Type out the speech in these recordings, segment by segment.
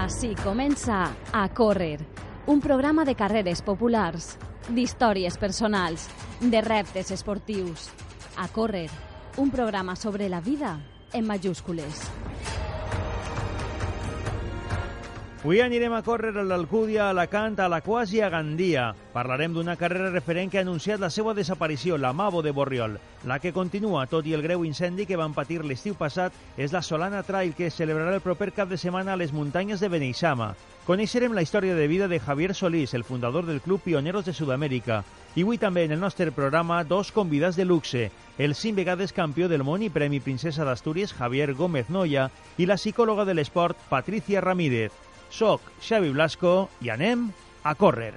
Així comença A Córrer, un programa de carreres populars, d'històries personals, de reptes esportius. A Córrer, un programa sobre la vida en majúscules. Avui anirem a córrer a l'Alcúdia, a Alacant, a Alaquàs i a Gandia. Parlarem d'una carrera referent que ha anunciat la seva desaparició, la Mavo de Borriol. La que continua, tot i el greu incendi que van patir l'estiu passat, és la Solana Trail, que celebrarà el proper cap de setmana a les muntanyes de Beneixama. Coneixerem la història de vida de Javier Solís, el fundador del Club Pioneros de Sud-amèrica. I avui també en el nostre programa dos convidats de luxe, el cinc vegades campió del món i Premi Princesa d'Astúries Javier Gómez Noya i la psicòloga de l'esport Patricia Ramírez. Soc Xavi Blasco i anem a córrer.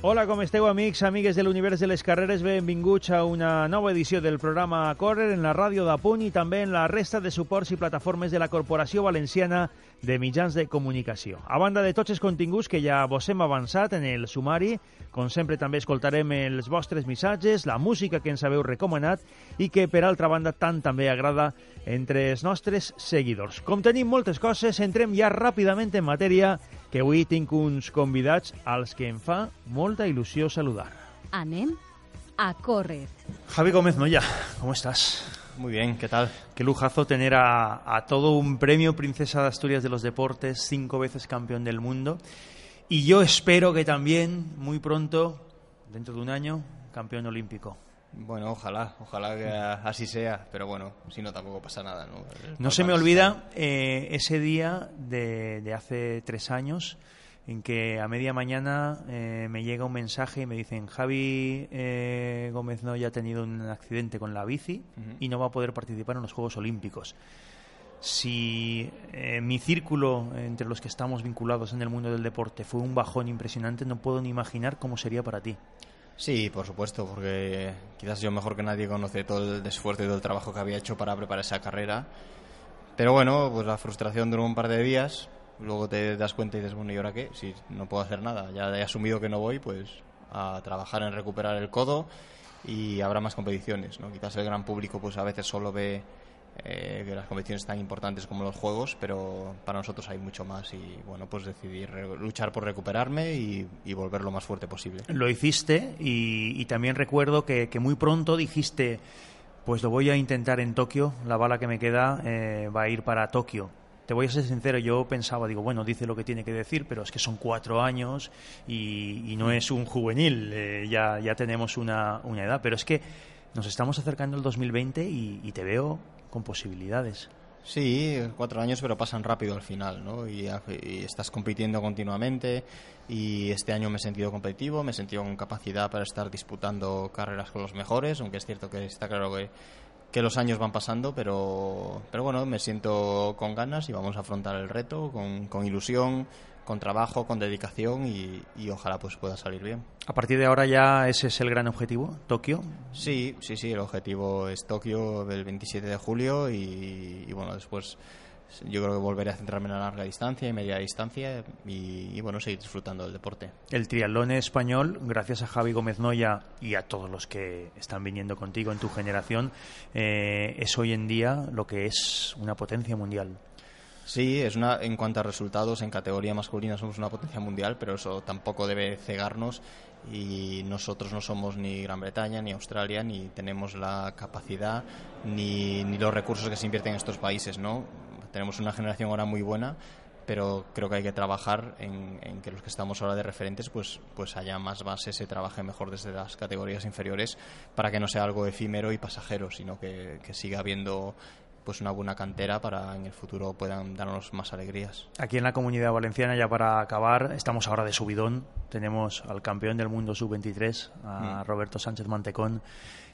Hola, com esteu, amics, amigues de l'univers de les carreres? Benvinguts a una nova edició del programa a Córrer en la ràdio de Punt i també en la resta de suports i plataformes de la Corporació Valenciana de Mitjans de Comunicació. A banda de tots els continguts que ja vos hem avançat en el sumari, com sempre també escoltarem els vostres missatges, la música que ens haveu recomanat i que, per altra banda, tant també agrada entre els nostres seguidors. Com tenim moltes coses, entrem ja ràpidament en matèria que avui tinc uns convidats als que em fa molta il·lusió saludar. Anem a córrer. Javi Gómez Noya, ¿cómo estás? Muy bien, ¿qué tal? Qué lujazo tener a, a todo un premio Princesa de Asturias de los Deportes, cinco veces campeón del mundo. Y yo espero que también, muy pronto, dentro de un año, campeón olímpico. Bueno, ojalá, ojalá que así sea, pero bueno, si no tampoco pasa nada, ¿no? No se me olvida eh, ese día de, de hace tres años en que a media mañana eh, me llega un mensaje y me dicen Javi eh, Gómez no ya ha tenido un accidente con la bici y no va a poder participar en los Juegos Olímpicos. Si eh, mi círculo entre los que estamos vinculados en el mundo del deporte fue un bajón impresionante, no puedo ni imaginar cómo sería para ti. Sí, por supuesto, porque quizás yo mejor que nadie conoce todo el esfuerzo y todo el trabajo que había hecho para preparar esa carrera. Pero bueno, pues la frustración duró un par de días, luego te das cuenta y dices, bueno, ¿y ahora qué? Si no puedo hacer nada, ya he asumido que no voy, pues a trabajar en recuperar el codo y habrá más competiciones, ¿no? Quizás el gran público pues a veces solo ve eh, que las competiciones tan importantes como los juegos, pero para nosotros hay mucho más y bueno, pues decidí luchar por recuperarme y, volver lo más fuerte posible. Lo hiciste y, y también recuerdo que, que muy pronto dijiste, pues lo voy a intentar en Tokio, la bala que me queda eh, va a ir para Tokio. Te voy a ser sincero, yo pensaba, digo, bueno, dice lo que tiene que decir, pero es que son cuatro años y, y no es un juvenil, eh, ya, ya tenemos una, una edad, pero es que nos estamos acercando al 2020 y, y te veo con posibilidades. Sí, cuatro años, pero pasan rápido al final, ¿no? Y, y estás compitiendo continuamente y este año me he sentido competitivo, me he sentido con capacidad para estar disputando carreras con los mejores, aunque es cierto que está claro que, que los años van pasando, pero, pero bueno, me siento con ganas y vamos a afrontar el reto con, con ilusión, con trabajo, con dedicación y, y ojalá pues pueda salir bien. A partir de ahora ya ese es el gran objetivo, Tokio. Sí, sí, sí, el objetivo es Tokio el 27 de julio y, y, bueno, después yo creo que volveré a centrarme en la larga distancia y media distancia y, y, bueno, seguir disfrutando del deporte. El triatlón español, gracias a Javi Gómez Noya y a todos los que están viniendo contigo en tu generación, eh, es hoy en día lo que es una potencia mundial. Sí, es una, en cuanto a resultados, en categoría masculina somos una potencia mundial, pero eso tampoco debe cegarnos y nosotros no somos ni Gran Bretaña ni Australia ni tenemos la capacidad ni, ni los recursos que se invierten en estos países, ¿no? Tenemos una generación ahora muy buena, pero creo que hay que trabajar en, en que los que estamos ahora de referentes pues, pues haya más bases, se trabaje mejor desde las categorías inferiores para que no sea algo efímero y pasajero, sino que, que siga habiendo pues una buena cantera para en el futuro puedan darnos más alegrías. Aquí en la comunidad valenciana, ya para acabar, estamos ahora de subidón. Tenemos al campeón del mundo sub-23, a Mm. Roberto Sánchez Mantecón.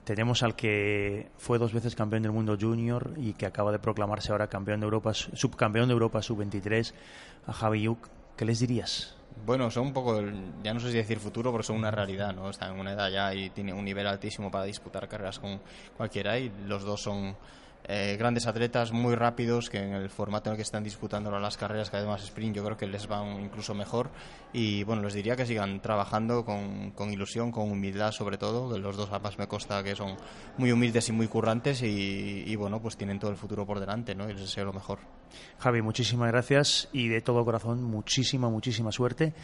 Tenemos al que fue dos veces campeón del mundo junior y que acaba de proclamarse ahora campeón de Europa, subcampeón de Europa sub-23, a Javi Yuk. ¿Qué les dirías? Bueno, son un poco, ya no sé si decir futuro, pero son una realidad, ¿no? Están en una edad ya y tienen un nivel altísimo para disputar carreras con cualquiera y los dos son eh, grandes atletas muy rápidos que en el formato en el que están disputando las carreras, que además sprint, yo creo que les van incluso mejor. Y bueno, les diría que sigan trabajando con, con ilusión, con humildad sobre todo, que los dos además me consta que son muy humildes y muy currantes y, bueno, pues tienen todo el futuro por delante, ¿no? Y les deseo lo mejor. Javi, muchísimas gracias y de todo corazón muchísima, muchísima suerte,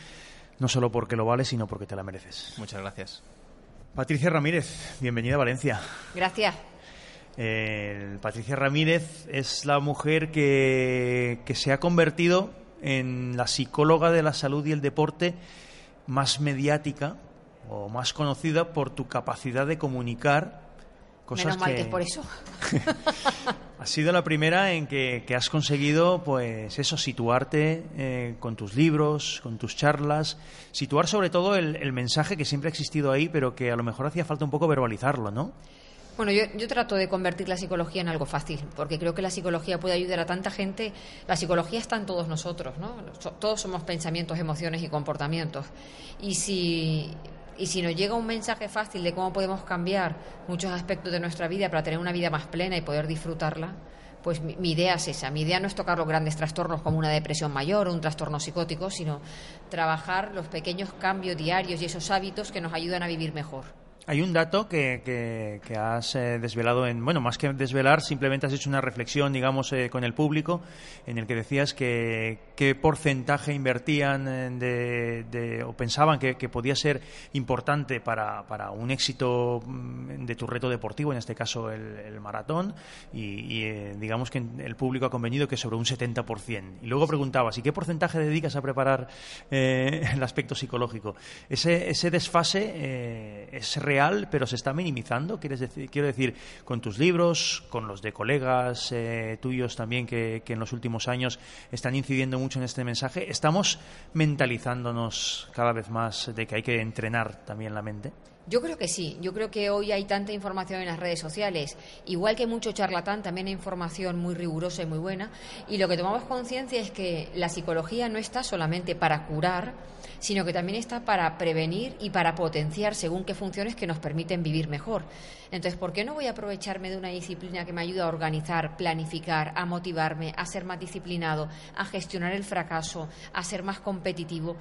no solo porque lo vale, sino porque te la mereces. Muchas gracias. Patricia Ramírez, bienvenida a Valencia. Gracias. Patricia Ramírez es la mujer que, que se ha convertido en la psicóloga de la salud y el deporte más mediática o más conocida por tu capacidad de comunicar cosas Menos mal que, es por eso. has sido la primera en que, has conseguido, pues eso, situarte eh, con tus libros, con tus charlas, situar sobre todo el, el mensaje que siempre ha existido ahí, pero que a lo mejor hacía falta un poco verbalizarlo, ¿no? Bueno, yo, trato de convertir la psicología en algo fácil, porque creo que la psicología puede ayudar a tanta gente. La psicología está en todos nosotros, ¿no? Todos somos pensamientos, emociones y comportamientos. Y si, y si nos llega un mensaje fácil de cómo podemos cambiar muchos aspectos de nuestra vida para tener una vida más plena y poder disfrutarla, pues mi, mi, idea es esa. Mi idea no es tocar los grandes trastornos como una depresión mayor o un trastorno psicótico, sino trabajar los pequeños cambios diarios y esos hábitos que nos ayudan a vivir mejor. Hay un dato que, que, has eh, desvelado en, bueno, más que desvelar, simplemente has hecho una reflexión, digamos, eh, con el público, en el que decías que qué porcentaje invertían de, o pensaban que, podía ser importante para, para, un éxito mm, de tu reto deportivo, en este caso el, maratón, y, eh, digamos que el público ha convenido que sobre un 70%. Y luego preguntabas, ¿y qué porcentaje dedicas a preparar el aspecto psicológico? Ese, ese desfase es real pero se está minimizando. ¿Quieres decir, quiero decir, con tus libros, con los de colegas eh, tuyos también que, que, en los últimos años están incidiendo mucho en este mensaje, ¿estamos mentalizándonos cada vez más de que hay que entrenar también la mente? Yo creo que sí. Yo creo que hoy hay tanta información en las redes sociales. Igual que mucho charlatán, también hay información muy rigurosa y muy buena. Y lo que tomamos conciencia es que la psicología no está solamente para curar, sino que también está para prevenir y para potenciar según qué funciones que nos permiten vivir mejor. Entonces, ¿por qué no voy a aprovecharme de una disciplina que me ayuda a organizar, planificar, a motivarme, a ser más disciplinado, a gestionar el fracaso, a ser más competitivo?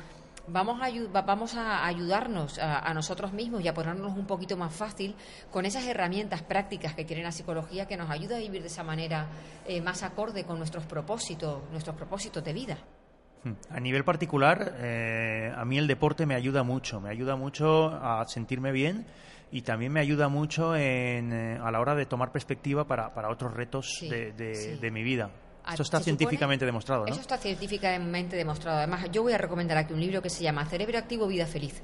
Vamos a, vamos a ayudarnos a, nosotros mismos y a ponernos un poquito más fácil con esas herramientas prácticas que tiene la psicología que nos ayuda a vivir de esa manera eh, más acorde con nuestros propósitos, nuestros propósitos de vida. A nivel particular, eh, a mí el deporte me ayuda mucho, me ayuda mucho a sentirme bien y también me ayuda mucho en, eh, a la hora de tomar perspectiva para, para otros retos de, mi vida. Esto está científicamente demostrado, ¿no? Eso está científicamente demostrado. Además, yo voy a recomendar aquí un libro que se llama Cerebro Activo, Vida Feliz.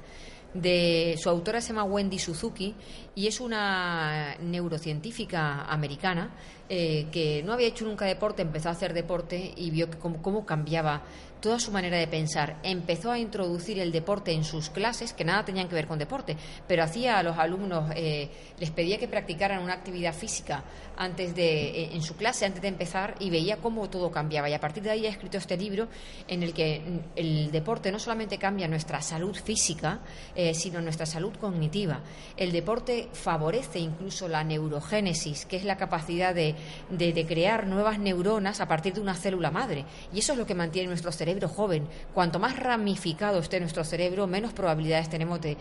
De su autora se llama Wendy Suzuki y es una neurocientífica americana eh, que no había hecho nunca deporte, empezó a hacer deporte y vio cómo cambiaba toda su manera de pensar. Empezó a introducir el deporte en sus clases, que nada tenían que ver con deporte, pero hacía a los alumnos, eh, les pedía que practicaran una actividad física antes de, eh, en su clase, antes de empezar, y veía cómo todo cambiaba. Y a partir de ahí ha escrito este libro en el que mm, el deporte no solamente cambia nuestra salud física, eh, sino nuestra salud cognitiva. El deporte favorece incluso la neurogénesis, que es la capacidad de, de crear nuevas neuronas a partir de una célula madre. Y eso es lo que mantiene nuestro cerebro joven. Cuanto más ramificado esté nuestro cerebro, menos probabilidades tenemos de,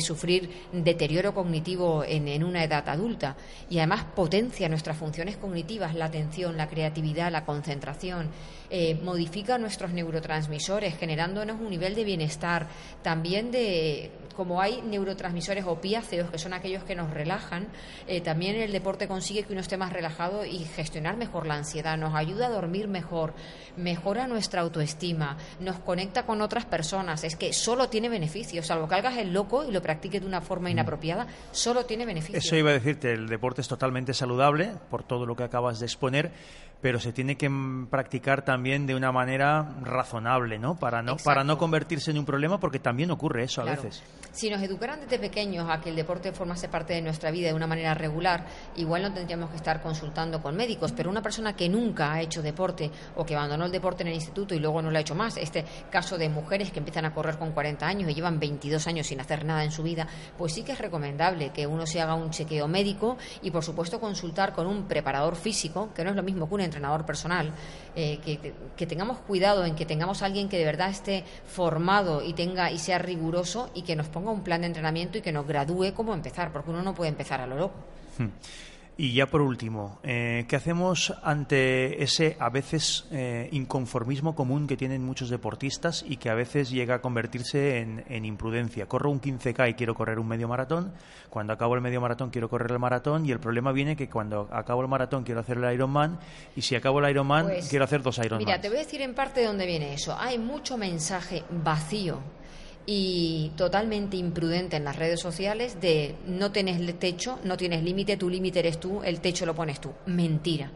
sufrir deterioro cognitivo en, una edad adulta. Y además potencia nuestras funciones cognitivas, la atención, la creatividad, la concentración. Eh, modifica nuestros neurotransmisores, generándonos un nivel de bienestar. También de, como hay neurotransmisores opiáceos, que son aquellos que nos relajan, eh, también el deporte consigue que uno esté más relajado y gestionar mejor la ansiedad. Nos ayuda a dormir mejor, mejora nuestra autoestima nos conecta con otras personas. Es que solo tiene beneficios, salvo que hagas el loco y lo practiques de una forma mm. inapropiada, solo tiene beneficios. Eso iba a decirte, el deporte es totalmente saludable por todo lo que acabas de exponer, pero se tiene que practicar también de una manera razonable, ¿no? Para no, para no convertirse en un problema, porque también ocurre eso a veces. Si nos educaran desde pequeños a que el deporte formase parte de nuestra vida de una manera regular, igual no tendríamos que estar consultando con médicos, pero una persona que nunca ha hecho deporte o que abandonó el deporte en el instituto y luego no lo ha hecho más, este caso de mujeres que empiezan a correr con 40 años y llevan 22 años sin hacer nada en su vida, pues sí que es recomendable que uno se haga un chequeo médico y por supuesto consultar con un preparador físico, que no es lo mismo que un entrenador personal, eh, que, tengamos cuidado en que tengamos alguien que de verdad esté formado y tenga y sea riguroso y que nos ponga un plan de entrenamiento y que nos gradúe cómo empezar, porque uno no puede empezar a lo loco. Hmm. Y ya por último, eh, ¿qué hacemos ante ese a veces eh, inconformismo común que tienen muchos deportistas y que a veces llega a convertirse en, imprudencia? Corro un 15K y quiero correr un medio maratón, cuando acabo el medio maratón quiero correr el maratón y el problema viene que cuando acabo el maratón quiero hacer el Ironman y si acabo el Ironman pues, quiero hacer dos Ironman. Mira, te voy a decir en parte de dónde viene eso. Hay mucho mensaje vacío y totalmente imprudente en las redes sociales de no tienes techo, no tienes límite, tu límite eres tú, el techo lo pones tú. Mentira.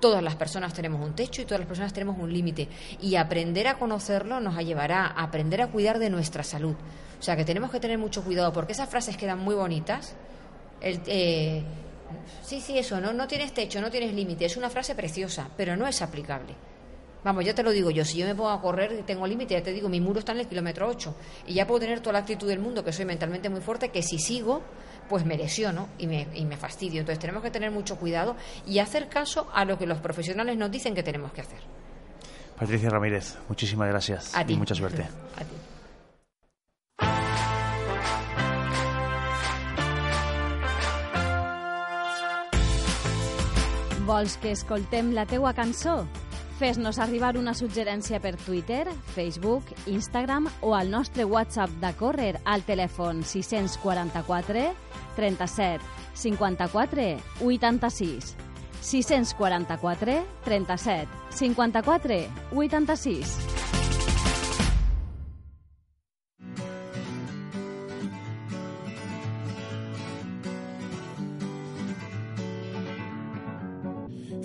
Todas las personas tenemos un techo y todas las personas tenemos un límite. Y aprender a conocerlo nos llevará a aprender a cuidar de nuestra salud. O sea que tenemos que tener mucho cuidado porque esas frases quedan muy bonitas. El, eh, sí, sí, eso, ¿no? no tienes techo, no tienes límite. Es una frase preciosa, pero no es aplicable. Vamos, ya te lo digo yo, si yo me pongo a correr, tengo límite, ya te digo, mi muro está en el kilómetro 8 y ya puedo tener toda la actitud del mundo, que soy mentalmente muy fuerte, que si sigo, pues me lesiono y me, y me fastidio. Entonces tenemos que tener mucho cuidado y hacer caso a lo que los profesionales nos dicen que tenemos que hacer. Patricia Ramírez, muchísimas gracias a ti. y mucha suerte. A ti. Vols que escoltem la teua cançó? Fes-nos arribar una suggerència per Twitter, Facebook, Instagram o al nostre WhatsApp de Córrer al telèfon 644 37 54 86. 644 37 54 86.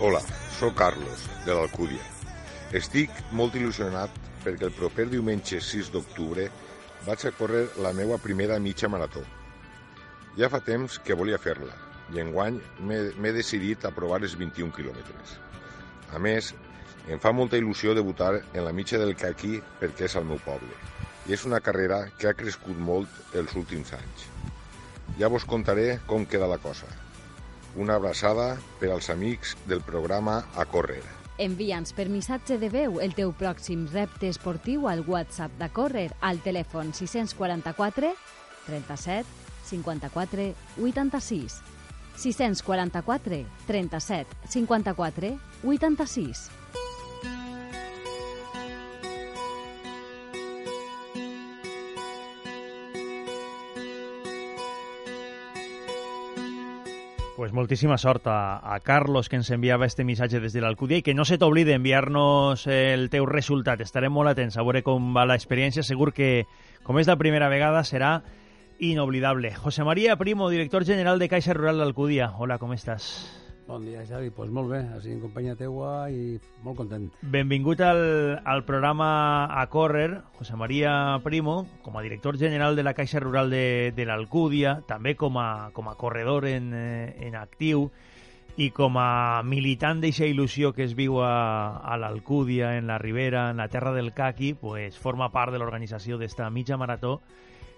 Hola, Carlos, de l'Alcúdia. Estic molt il·lusionat perquè el proper diumenge 6 d'octubre vaig a córrer la meva primera mitja marató. Ja fa temps que volia fer-la i enguany m'he decidit a provar els 21 quilòmetres. A més, em fa molta il·lusió debutar en la mitja del Caqui perquè és al meu poble i és una carrera que ha crescut molt els últims anys. Ja vos contaré com queda la cosa. Una abraçada per als amics del programa A Córrer. Envia'ns per missatge de veu el teu pròxim repte esportiu al WhatsApp de Córrer al telèfon 644 37 54 86. 644 37 54 86. Pues moltíssima sort a, a Carlos que ens enviava este missatge des de l'Alcúdia i que no se t'oblide enviar-nos el teu resultat. Estarem molt atents a veure com va l'experiència. Segur que, com és la primera vegada, serà inoblidable. José María Primo, director general de Caixa Rural d'Alcúdia. Hola, com estàs? Bon dia, Xavi. Doncs pues molt bé, així en companyia teua i molt content. Benvingut al, al programa A Córrer, José María Primo, com a director general de la Caixa Rural de, de l'Alcúdia, també com a, com a corredor en, eh, en actiu. i com a militant d'eixa il·lusió que es viu a, a l'Alcúdia, en la Ribera, en la terra del Caqui, pues, forma part de l'organització d'esta mitja marató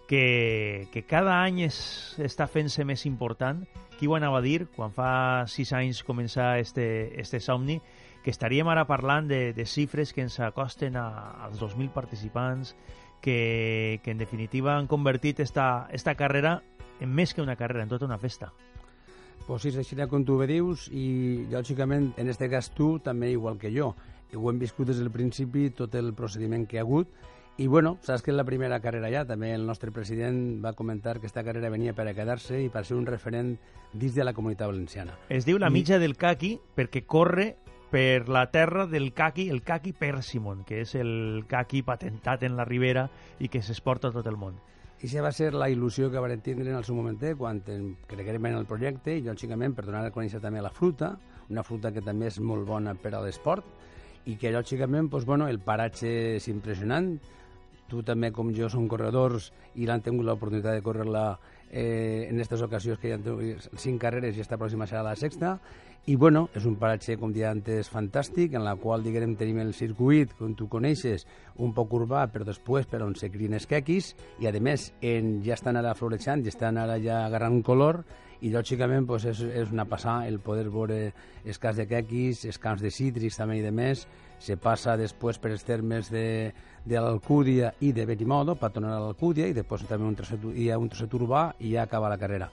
que, que cada any es, està fent-se més important. Qui ho anava a dir quan fa sis anys començar este, este somni? Que estaríem ara parlant de, de xifres que ens acosten a, als 2.000 participants, que, que en definitiva han convertit esta, esta carrera en més que una carrera, en tota una festa. Pues sí, així com tu bé dius i lògicament en este cas tu també igual que jo. Ho hem viscut des del principi tot el procediment que ha hagut i bueno, saps que és la primera carrera ja, també el nostre president va comentar que aquesta carrera venia per a quedar-se i per ser un referent dins de la comunitat valenciana. Es diu la I- mitja del caqui perquè corre per la terra del caqui, el caqui Persimon, que és el caqui patentat en la Ribera i que s'exporta a tot el món. I això va ser la il·lusió que vam tindre en el seu momentet quan creguem en el projecte i lògicament per donar a conèixer també la fruta, una fruta que també és molt bona per a l'esport i que lògicament doncs, bueno, el paratge és impressionant tu també com jo som corredors i l'han tingut l'oportunitat de córrer-la eh, en aquestes ocasions que han tingut cinc carreres i esta pròxima serà la sexta. I bueno, és un paratge, com dia antes, fantàstic, en la qual, diguem, tenim el circuit, com tu coneixes, un poc urbà, però després per on se crien esquequis, i a més en, ja estan ara florejant, ja estan ara ja agarrant color, i lògicament pues, és, és una passada el poder veure els camps de quequis, els camps de cítrics també i de més, se passa després per els termes de, de l'Alcúdia i de Benimodo, per tornar a l'Alcúdia, i després també un trosset, hi ha un trosset urbà i ja acaba la carrera.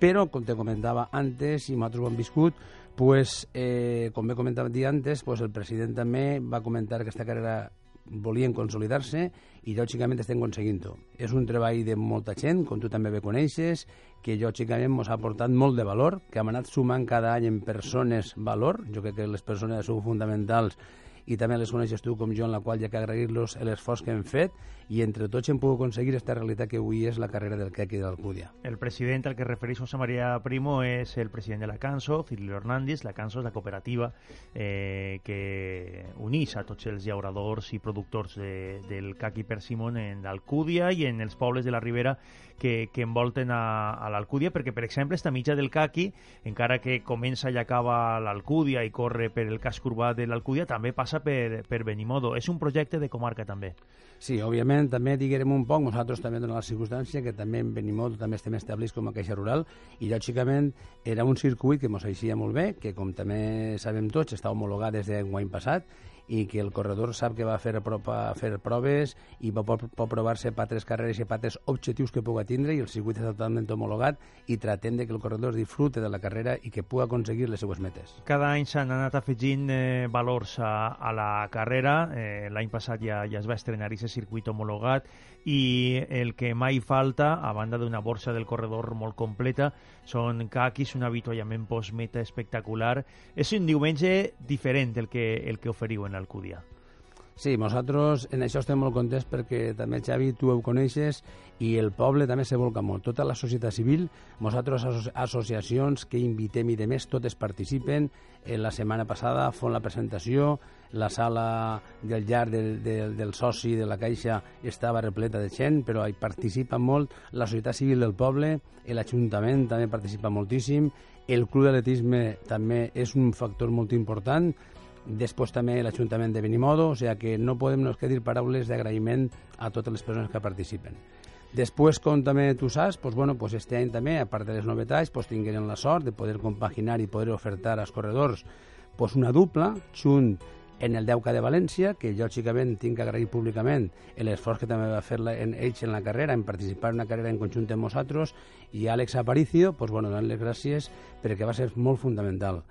Però, com te comentava antes, i nosaltres ho hem viscut, pues, eh, com he comentat antes, pues, el president també va comentar que aquesta carrera volien consolidar-se i lògicament estem aconseguint-ho. És un treball de molta gent, com tu també bé coneixes, que lògicament ens ha aportat molt de valor, que hem anat sumant cada any en persones valor. Jo crec que les persones són fonamentals i també les coneixes tu com jo, en la qual ha que agrair-los l'esforç que hem fet i entre tots hem pogut aconseguir aquesta realitat que avui és la carrera del quequi de l'Alcúdia. El president al que refereix José María Primo és el president de la Canso, Cirilo Hernández. La Canso és la cooperativa eh, que unís a tots els llauradors i productors de, del caqui persimon en l'Alcúdia i en els pobles de la Ribera que, que envolten a, a l'Alcúdia, perquè, per exemple, esta mitja del caqui, encara que comença i acaba l'Alcúdia i corre per el casc urbà de l'Alcúdia, també passa per, per Benimodo. És un projecte de comarca, també. Sí, òbviament, també diguem un poc, nosaltres també donem la circumstància que també en Benimodo també estem establerts com a caixa rural i lògicament era un circuit que ens eixia molt bé, que com també sabem tots està homologat des de l'any passat i que el corredor sap que va fer, propa, fer proves i pot, pot provar-se per altres carreres i per altres objectius que pugui tindre i el circuit està totalment homologat i tratem de que el corredor disfrute de la carrera i que pugui aconseguir les seues metes. Cada any s'han anat afegint eh, valors a, a la carrera. Eh, L'any passat ja, ja es va estrenar aquest circuit homologat i el que mai falta, a banda d'una borsa del corredor molt completa, són caquis, un avituallament postmeta espectacular. És un diumenge diferent el que, el que oferiu en l'Alcúdia. Sí, nosaltres en això estem molt contents perquè també, Xavi, tu ho coneixes i el poble també se volca molt. Tota la societat civil, nosaltres asso associacions que invitem i de més, totes participen. En la setmana passada fon la presentació, la sala del llar del, del, del soci de la Caixa estava repleta de gent, però hi participa molt la societat civil del poble, l'Ajuntament també participa moltíssim, el Club d'Atletisme també és un factor molt important, Després també l'Ajuntament de Benimodo, o sigui que no podem nos que dir paraules d'agraïment a totes les persones que participen. Després, com també tu saps, pues, bueno, pues este any també, a part de les novetats, pues, tingueren la sort de poder compaginar i poder ofertar als corredors pues, una dupla, junt en el Deuca de València, que lògicament tinc que agrair públicament l'esforç que també va fer la, en ells en la carrera, en participar en una carrera en conjunt amb nosaltres, i Àlex Aparicio, pues, bueno, donant-les gràcies perquè va ser molt fundamental.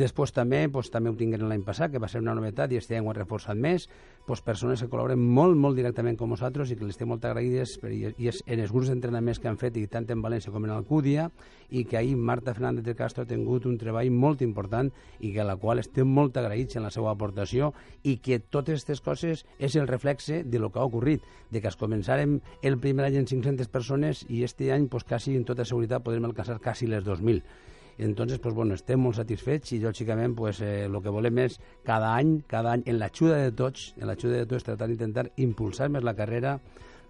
Després també, doncs, també ho tingueren l'any passat, que va ser una novetat i este any ho ha reforçat més, doncs, persones que col·laboren molt, molt directament amb nosaltres i que les estem molt agraïdes per, i és en els grups d'entrenaments que han fet i tant en València com en Alcúdia i que ahir Marta Fernández de Castro ha tingut un treball molt important i que a la qual estem molt agraïts en la seva aportació i que totes aquestes coses és el reflexe de lo que ha ocorrit, de que es començarem el primer any en 500 persones i este any, pues, quasi, en tota seguretat, podrem alcançar quasi les 2.000. Entonces, pues bueno, estem molt satisfets i lògicament pues, eh, lo que volem és cada any, cada any, en l'ajuda de tots, en l'ajuda de tots, tratar d'intentar impulsar més la carrera,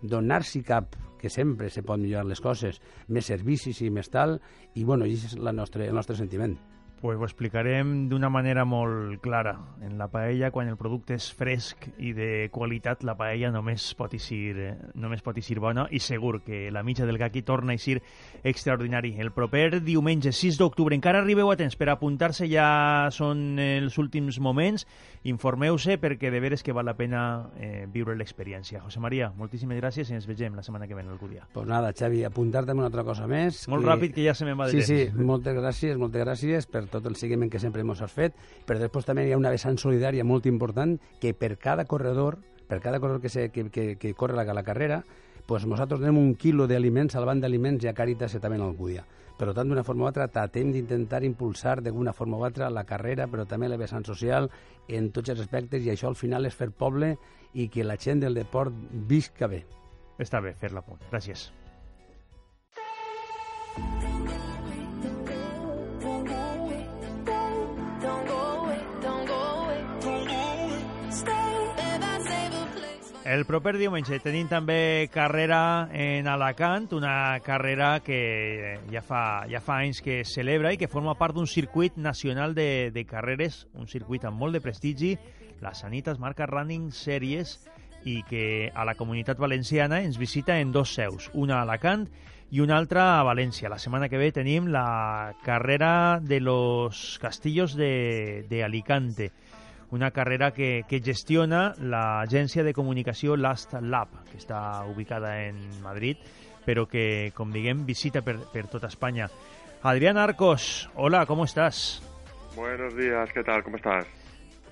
donar-s'hi cap, que sempre se pot millorar les coses, més servicis i més tal, i bueno, i és la nostre, el nostre sentiment. Pues ho explicarem d'una manera molt clara. En la paella, quan el producte és fresc i de qualitat, la paella només pot eixir, eh, només pot eixir bona i segur que la mitja del gaqui torna a eixir extraordinari. El proper diumenge 6 d'octubre encara arribeu a temps per apuntar-se, ja són els últims moments. Informeu-se perquè de veres que val la pena eh, viure l'experiència. José María, moltíssimes gràcies i ens vegem la setmana que ve en Alcúdia. Pues nada, Xavi, apuntar-te una altra cosa més. Molt que... ràpid, que ja se me'n va de Sí, sí, temps. moltes gràcies, moltes gràcies per tot el seguiment que sempre ens has fet, però després també hi ha una vessant solidària molt important que per cada corredor, per cada corredor que, se, que, que, que corre la, la carrera, pues nosaltres donem un quilo d'aliments al banc d'aliments i a Càritas també en Alcúdia. Per tant, d'una forma o altra, tratem d'intentar impulsar d'alguna forma o altra la carrera, però també la vessant social en tots els aspectes, i això al final és fer poble i que la gent del deport visca bé. Està bé fer la punt. Gràcies. El proper diumenge tenim també carrera en Alacant, una carrera que ja fa, ja fa anys que es celebra i que forma part d'un circuit nacional de, de carreres, un circuit amb molt de prestigi, la Sanitas marca Running Series, i que a la comunitat valenciana ens visita en dos seus, una a Alacant i una altra a València. La setmana que ve tenim la carrera de los castillos de, de Alicante, una carrera que, que gestiona l'agència de comunicació Last Lab, que està ubicada en Madrid, però que, com diguem, visita per, per tota Espanya. Adrián Arcos, hola, ¿cómo estás? Buenos días, ¿qué tal? ¿Cómo estás?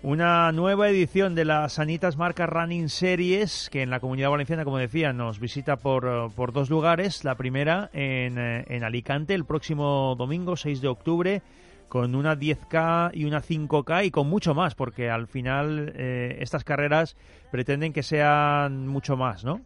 Una nueva edición de la Sanitas Marca Running Series que en la Comunidad Valenciana, como decía, nos visita por, por dos lugares. La primera en, eh, en Alicante el próximo domingo, 6 de octubre, con una 10K y una 5K y con mucho más, porque al final eh, estas carreras pretenden que sean mucho más, ¿no?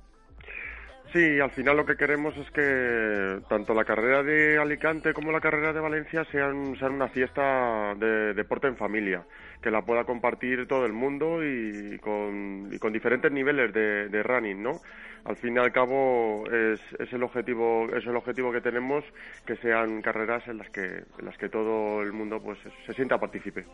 Sí, al final lo que queremos es que tanto la carrera de Alicante como la carrera de Valencia sean, sean una fiesta de deporte en familia, que la pueda compartir todo el mundo y con, y con diferentes niveles de, de running, ¿no? Al fin y al cabo es, es el objetivo es el objetivo que tenemos que sean carreras en las que en las que todo el mundo pues se sienta partícipe.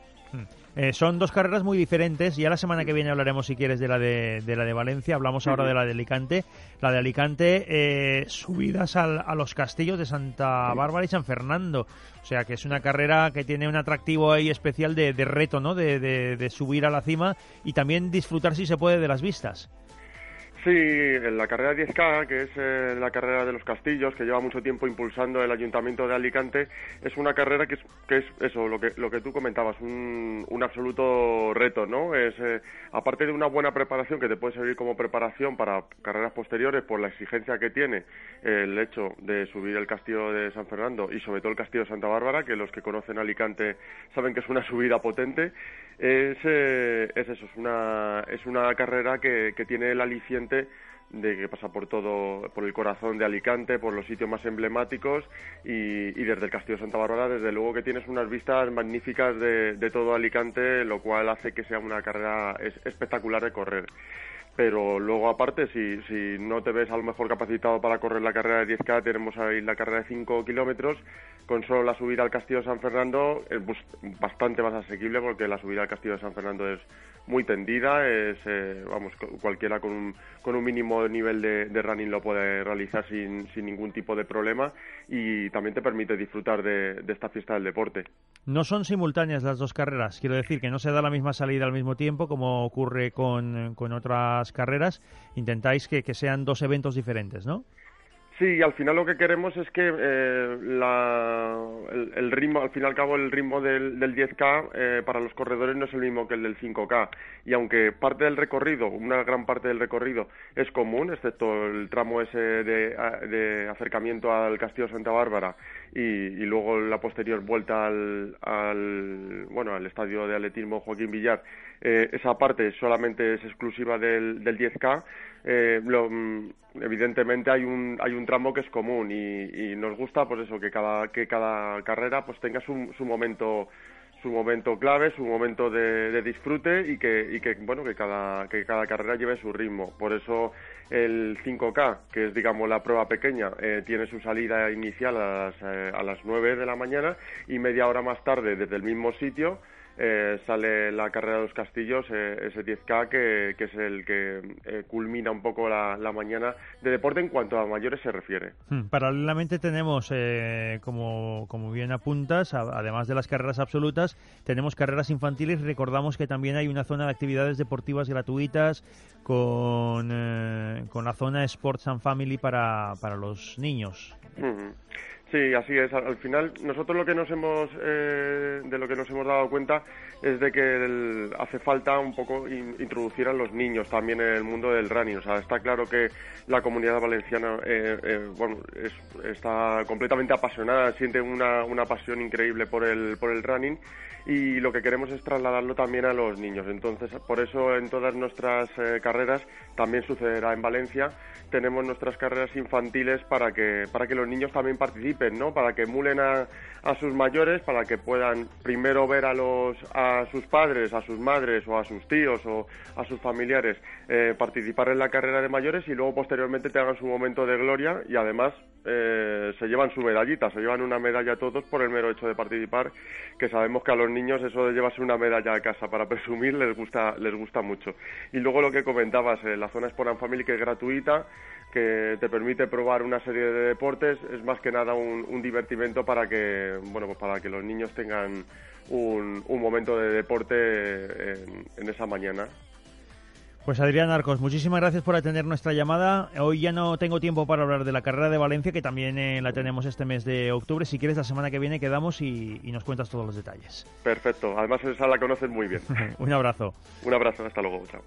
Eh, son dos carreras muy diferentes. Ya la semana que viene hablaremos, si quieres, de la de, de la de Valencia. Hablamos ahora de la de Alicante. La de Alicante, eh, subidas al- a los castillos de Santa Bárbara y San Fernando. O sea, que es una carrera que tiene un atractivo ahí especial de, de reto, ¿no? De, de- de subir a la cima y también disfrutar, si se puede, de las vistas. Sí, en la carrera 10K, que es eh, la carrera de los castillos, que lleva mucho tiempo impulsando el Ayuntamiento de Alicante, es una carrera que es, que es eso, lo que, lo que tú comentabas, un, absoluto reto, ¿no? Es, eh, aparte de una buena preparación que te puede servir como preparación para carreras posteriores por la exigencia que tiene el hecho de subir el castillo de San Fernando y sobre todo el castillo de Santa Bárbara, que los que conocen Alicante saben que es una subida potente, es, eh, es eso, es una, es una carrera que tiene el aliciente de que pasa por todo, por el corazón de Alicante, por los sitios más emblemáticos y, desde el Castillo de Santa Bárbara, desde luego que tienes unas vistas magníficas de, todo Alicante, lo cual hace que sea una carrera es- espectacular de correr. Pero luego, aparte, si, si no te ves a lo mejor capacitado para correr la carrera de 10K, tenemos ahí la carrera de 5 kilómetros. Con solo la subida al Castillo de San Fernando es bus- bastante más asequible porque la subida al Castillo de San Fernando es muy tendida. Es, eh, vamos, cu- cualquiera con un, con un mínimo nivel de, running lo puede realizar sin, sin ningún tipo de problema y también te permite disfrutar de esta fiesta del deporte. No son simultáneas las dos carreras. Quiero decir que no se da la misma salida al mismo tiempo como ocurre con, con otras carreras. Intentáis que, que sean dos eventos diferentes, ¿no? Sí, al final lo que queremos es que eh, la- el, ritmo, al fin y al cabo, el ritmo del, del 10K eh, para los corredores no es el mismo que el del 5K. Y aunque parte del recorrido, una gran parte del recorrido es común, excepto el tramo ese de, de acercamiento al Castillo Santa Bárbara y, y luego la posterior vuelta al, al, bueno, al estadio de atletismo Joaquín Villar, eh, esa parte solamente es exclusiva del, del 10K. Eh, lo- mm, evidentemente hay un hay un tramo que es común y, y nos gusta pues eso que cada que cada carrera pues tenga su, su momento su momento clave, su momento de, disfrute y que, y que bueno que cada, que cada carrera lleve su ritmo. Por eso el 5K, que es digamos la prueba pequeña, eh, tiene su salida inicial a las, eh, a las 9 de la mañana y media hora más tarde desde el mismo sitio eh, sale la carrera de los castillos, eh, ese 10K, que, es el que eh, culmina un poco la, mañana de deporte en cuanto a mayores se refiere. Hmm, paralelamente tenemos, como, como bien apuntas, además de las carreras absolutas, tenemos carreras infantiles. Recordamos que también hay una zona de actividades deportivas gratuitas con, con la zona Sports and Family para, para los niños. Sí, así es. Al final, nosotros lo que nos hemos, eh, de lo que nos hemos dado cuenta es de que hace falta un poco introducir a los niños también en el mundo del running. O sea, está claro que la comunidad valenciana, eh, eh, bueno, está completamente apasionada, siente una, una pasión increíble por el, por el running y lo que queremos es trasladarlo también a los niños. Entonces, por eso en todas nuestras carreras también sucederá en Valencia. Tenemos nuestras carreras infantiles para que, para que los niños también participen ¿no? Para que emulen a, a sus mayores, para que puedan primero ver a los a sus padres, a sus madres o a sus tíos o a sus familiares eh, participar en la carrera de mayores y luego posteriormente tengan su momento de gloria y además eh, se llevan su medallita, se llevan una medalla todos por el mero hecho de participar, que sabemos que a los niños eso de llevarse una medalla a casa para presumir les gusta les gusta mucho. Y luego lo que comentabas, eh, la zona Sport Family que es gratuita, que te permite probar una serie de deportes, es más que nada un, un divertimento para que bueno pues para que los niños tengan un, un momento de deporte en, esa mañana. Pues Adrián Arcos, muchísimas gracias por atender nuestra llamada. Hoy ya no tengo tiempo para hablar de la carrera de Valencia, que también eh, la tenemos este mes de octubre. Si quieres, la semana que viene quedamos y, y nos cuentas todos los detalles. Perfecto. Además, esa la conoces muy bien. un abrazo. Un abrazo. Hasta luego. Chao.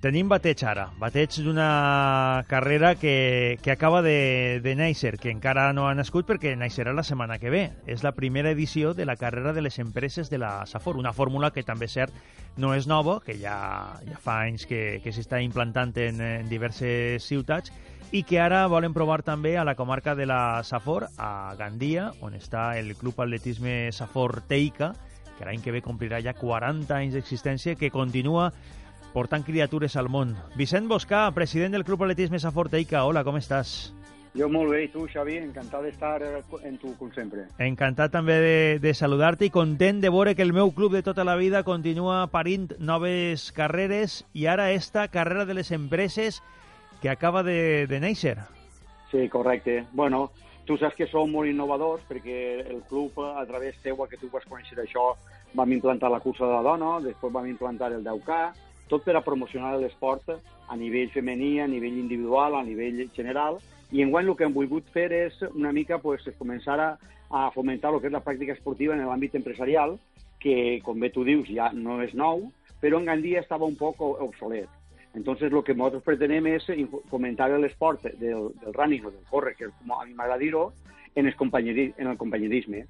Tenim bateig ara, bateig d'una carrera que, que acaba de, de néixer, que encara no ha nascut perquè naixerà la setmana que ve. És la primera edició de la carrera de les empreses de la Safor, una fórmula que també, cert, no és nova, que ja, ja fa anys que, que s'està implantant en, en diverses ciutats i que ara volen provar també a la comarca de la Safor, a Gandia, on està el Club Atletisme Safor Teica, que l'any que ve complirà ja 40 anys d'existència, que continua portant criatures al món. Vicent Boscà, president del Club Atletisme Saforteica. Hola, com estàs? Jo molt bé, i tu, Xavi? Encantat d'estar en tu, com sempre. Encantat també de, de saludar-te i content de veure que el meu club de tota la vida continua parint noves carreres i ara esta carrera de les empreses que acaba de, de néixer. Sí, correcte. Bueno, tu saps que som molt innovadors perquè el club, a través teua, que tu vas conèixer això, vam implantar la cursa de la dona, després vam implantar el 10K, tot per a promocionar l'esport a nivell femení, a nivell individual, a nivell general, i enguany el que hem volgut fer és una mica pues, començar a, a fomentar el que és la pràctica esportiva en l'àmbit empresarial, que, com bé tu dius, ja no és nou, però en Gandia estava un poc obsolet. Entonces, lo que nosaltres pretenem és fomentar l'esport del, del running o del corre, que com a mi m'agrada dir-ho, en, en el companyerisme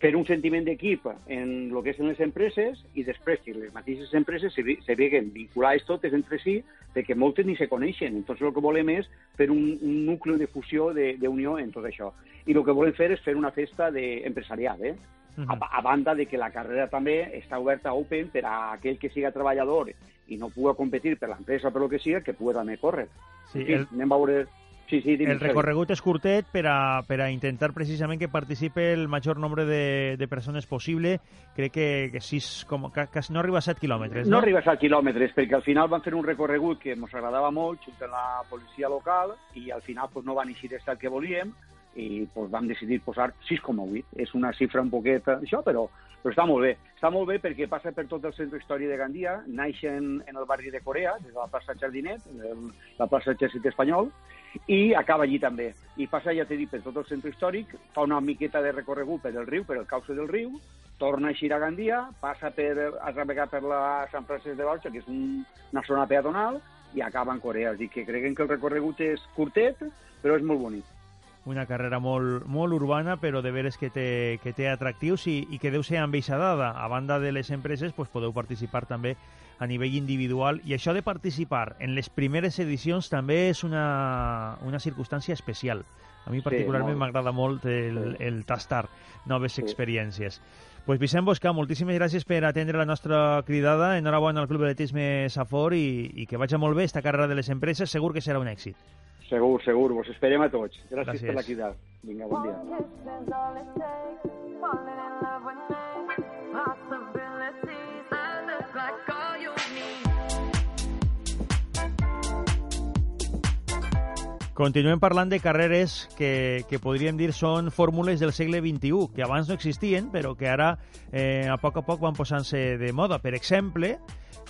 fer un sentiment d'equip en el que són les empreses i després que les mateixes empreses se, se veguen vinculades totes entre si perquè moltes ni se coneixen. Entonces el que volem és fer un, un nucli de fusió, d'unió en tot això. I el que volem fer és fer una festa de, empresarial, eh? Uh -huh. a, a banda de que la carrera també està oberta open per a aquell que siga treballador i no pugui competir per l'empresa per lo que siga, que pugui també córrer. Sí, en fi, el... anem a veure Sí, sí, el recorregut és curtet per a, per a intentar precisament que participe el major nombre de, de persones possible. Crec que, que, sis, com, que, que no arriba a 7 quilòmetres, no? No arriba a 7 quilòmetres, perquè al final van fer un recorregut que ens agradava molt, junt amb la policia local, i al final pues, no van eixir el que volíem, i pues, vam decidir posar 6,8. És una xifra un poquet això, però, però està molt bé. Està molt bé perquè passa per tot el centre històric de Gandia, naix en, en el barri de Corea, des de la plaça Jardinet, la plaça Exèrcit Espanyol, i acaba allí també. I passa, ja t'he dit, per tot el centre històric, fa una miqueta de recorregut per el riu, per el cauce del riu, torna a eixir a Gandia, passa per, a navegar per la Sant Francesc de Borja, que és un, una zona peatonal, i acaba en Corea. És dir, que creguem que el recorregut és curtet, però és molt bonic. Una carrera molt, molt urbana, però de veres que té, que té atractius i, i que deu ser ambaixadada. A banda de les empreses, pues, podeu participar també a nivell individual i això de participar en les primeres edicions també és una, una circumstància especial. A mi particularment m'agrada sí, molt el, el tastar noves sí. experiències. Pues Vicent Bosca, moltíssimes gràcies per atendre la nostra cridada. Enhorabona al Club d'Atletisme Safor i, i que vagi molt bé esta carrera de les empreses. Segur que serà un èxit. Segur, segur. Vos esperem a tots. Gràcies, Gràcies. per la crida. Vinga, bon dia. Possibilities and the black Continuem parlant de carreres que, que podríem dir són fórmules del segle XXI, que abans no existien, però que ara eh, a poc a poc van posant-se de moda. Per exemple,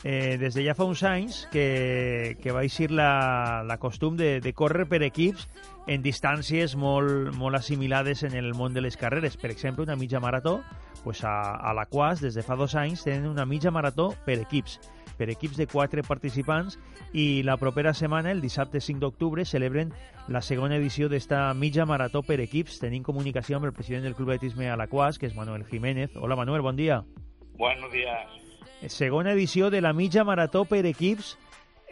eh, des de ja fa uns anys que, que va eixir la, la costum de, de córrer per equips en distàncies molt, molt assimilades en el món de les carreres. Per exemple, una mitja marató, pues a, a la Quas, des de fa dos anys, tenen una mitja marató per equips per equips de quatre participants i la propera setmana, el dissabte 5 d'octubre, celebren la segona edició d'esta mitja marató per equips. Tenim comunicació amb el president del Club d'Atletisme Alaquàs, que és Manuel Jiménez. Hola, Manuel, bon dia. Buenos días. Segona edició de la mitja marató per equips.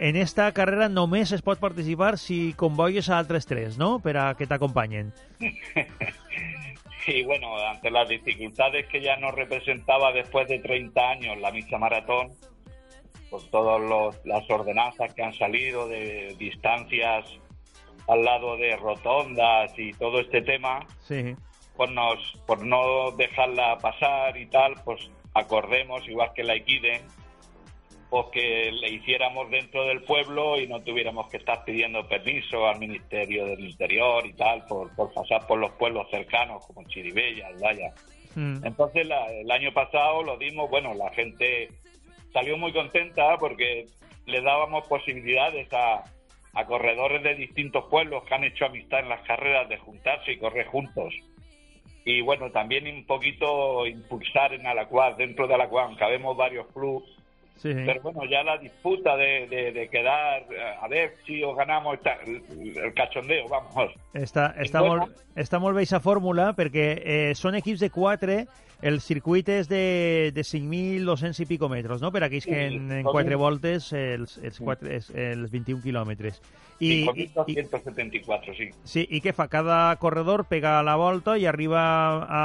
En esta carrera només es pot participar si convoyes a altres tres, ¿no? Per a que t'acompanyen. y bueno, ante las dificultades que ya nos representaba después de 30 años la misa maratón, por todas las ordenanzas que han salido de distancias al lado de rotondas y todo este tema, sí. pues nos, por no dejarla pasar y tal, pues acordemos, igual que la Equiden, pues que le hiciéramos dentro del pueblo y no tuviéramos que estar pidiendo permiso al Ministerio del Interior y tal por, por pasar por los pueblos cercanos como Chiribella, Aldaya. Mm. Entonces el año pasado lo dimos, bueno, la gente salió muy contenta porque le dábamos posibilidades a, corredores de distintos pueblos que han hecho amistad en las carreras de juntarse y correr juntos. Y bueno, también un poquito impulsar en Alacuaz, dentro de Alacuaz, aunque habemos varios clubes, pero bueno, ya la disputa de, de, quedar, a ver si os ganamos el, cachondeo, vamos. Molt, està molt bé fórmula porque eh, son equipos de cuatro el circuit és de, de 5.200 i pico metres, no? Per aquells que en, en quatre voltes els, els, quatre, els, els 21 quilòmetres. I, 5.274, sí. Sí, i què fa? Cada corredor pega la volta i arriba a,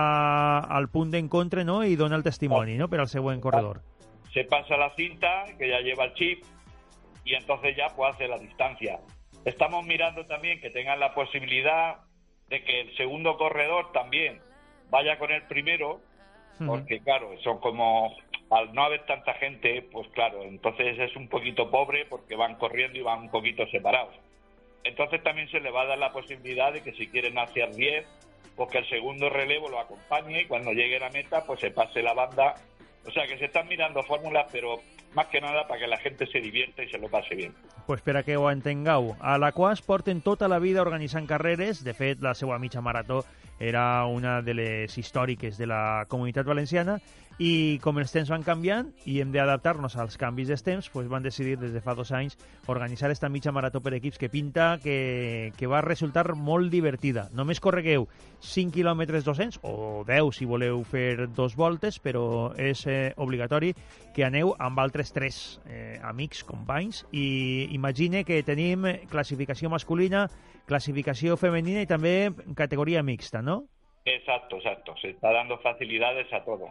al punt d'encontre no? i dona el testimoni no? per al següent corredor. Se pasa la cinta, que ya lleva el chip, y entonces ya pues hace la distancia. Estamos mirando también que tengan la posibilidad de que el segundo corredor también vaya con el primero, porque claro, son como, al no haber tanta gente, pues claro, entonces es un poquito pobre porque van corriendo y van un poquito separados. Entonces también se le va a dar la posibilidad de que si quieren hacer 10, pues que el segundo relevo lo acompañe y cuando llegue a la meta, pues se pase la banda. O sea que se están mirando fórmulas, pero más que nada para que la gente se divierta y se lo pase bien. Pues espera que ho entengueu. A la Quas porten tota la vida organitzant carreres. De fet, la seva mitja marató era una de les històriques de la comunitat valenciana i com els temps van canviant i hem d'adaptar-nos als canvis dels temps, pues van decidir des de fa dos anys organitzar esta mitja marató per equips que pinta que, que va resultar molt divertida. Només corregueu 5 km 200 o 10 si voleu fer dos voltes, però és eh, obligatori que aneu amb altres tres eh, amics, companys, i imagine que tenim classificació masculina, clasificació femenina i també categoria mixta, no? Exacto, exacto. Se está dando facilidades a todo.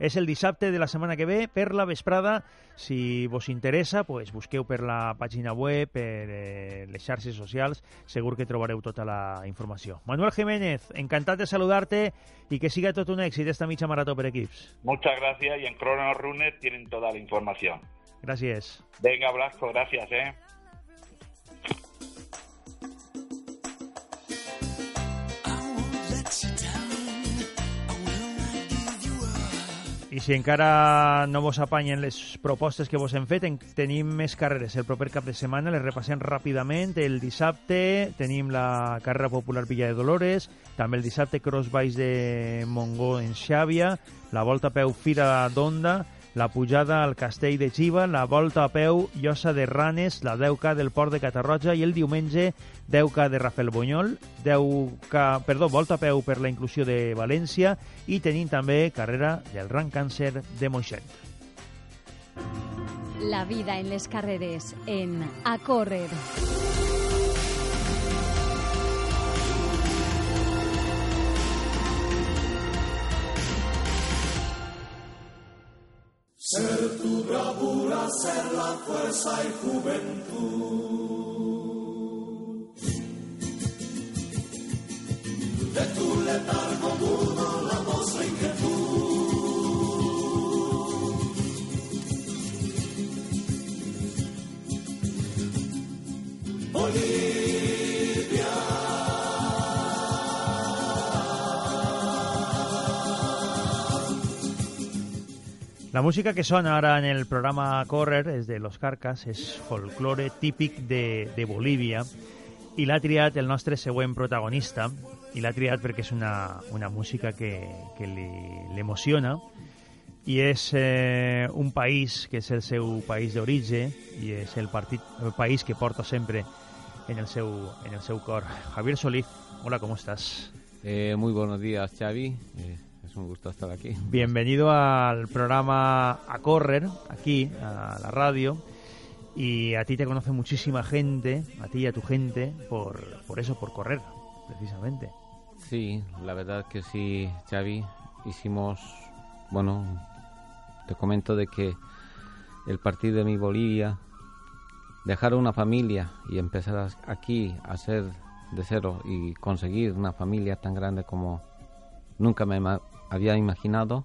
És el dissabte de la setmana que ve per la vesprada. Si vos interessa, pues busqueu per la pàgina web, per eh, les xarxes socials, segur que trobareu tota la informació. Manuel Jiménez, encantat de saludar-te i que siga tot un èxit esta mitja marató per equips. Muchas gracias y en Crono Runner tienen toda la información. Gracias. Venga, Blasco, gracias, eh. I si encara no vos apanyen les propostes que vos hem fet, en, tenim més carreres el proper cap de setmana, les repassem ràpidament. El dissabte tenim la carrera popular Villa de Dolores, també el dissabte Cross Baix de Montgó en Xàbia, la Volta Peu Fira d'Onda, la pujada al castell de Xiva, la volta a peu Llosa de Ranes, la 10K del Port de Catarroja i el diumenge 10K de Rafael Bunyol, 10K, perdó, volta a peu per la inclusió de València i tenim també carrera del Ran Càncer de Moixent. La vida en les carreres en A Córrer. Ser tu bravura, ser la fuerza y juventud. La música que sona ara en el programa Correr és de Los Carcas, és folklore típic de, de Bolívia i l'ha triat el nostre següent protagonista i l'ha triat perquè és una, una música que, que l'emociona i és eh, un país que és el seu país d'origen i és el, partit, el país que porta sempre en el seu, en el seu cor. Javier Solís, hola, ¿cómo estás? Eh, muy buenos días, Xavi. Eh, es un gusto estar aquí. Bienvenido al programa A Correr, aquí, a la radio. Y a ti te conoce muchísima gente, a ti y a tu gente, por, por eso, por correr, precisamente. Sí, la verdad que sí, Xavi. Hicimos, bueno, te comento de que el partido de mi Bolivia, dejar una familia y empezar aquí a ser de cero y conseguir una familia tan grande como nunca me había imaginado,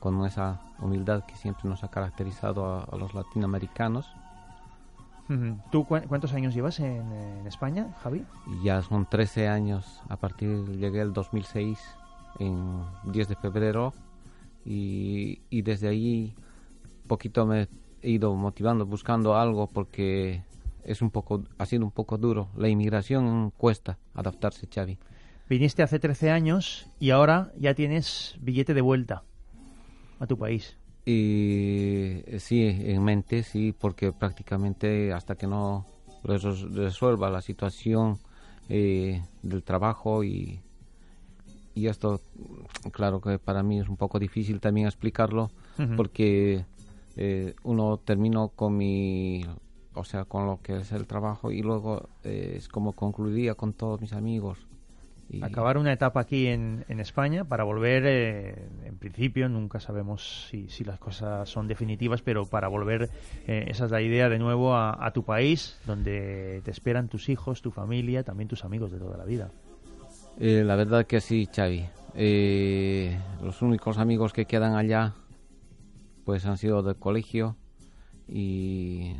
con esa humildad que siempre nos ha caracterizado a, a los latinoamericanos. ¿Tú cu- cuántos años llevas en, en España, Javi? Ya son 13 años, a partir, llegué el 2006, en 10 de febrero, y, y desde ahí poquito me he ido motivando, buscando algo, porque es un poco, ha sido un poco duro. La inmigración cuesta adaptarse, Xavi. Viniste hace 13 años y ahora ya tienes billete de vuelta a tu país. Y eh, sí, en mente, sí, porque prácticamente hasta que no resuelva la situación eh, del trabajo y, y esto, claro que para mí es un poco difícil también explicarlo, porque eh, uno terminó con mi, o sea, con lo que es el trabajo y luego eh, es como concluiría con todos mis amigos. Y- Acabar una etapa aquí en, en España para volver, eh, en principio, nunca sabemos si, si las cosas son definitivas, pero para volver, eh, esa es la idea, de nuevo a, a tu país, donde te esperan tus hijos, tu familia, también tus amigos de toda la vida. Eh, la verdad que sí, Xavi. Eh, los únicos amigos que quedan allá pues han sido del colegio y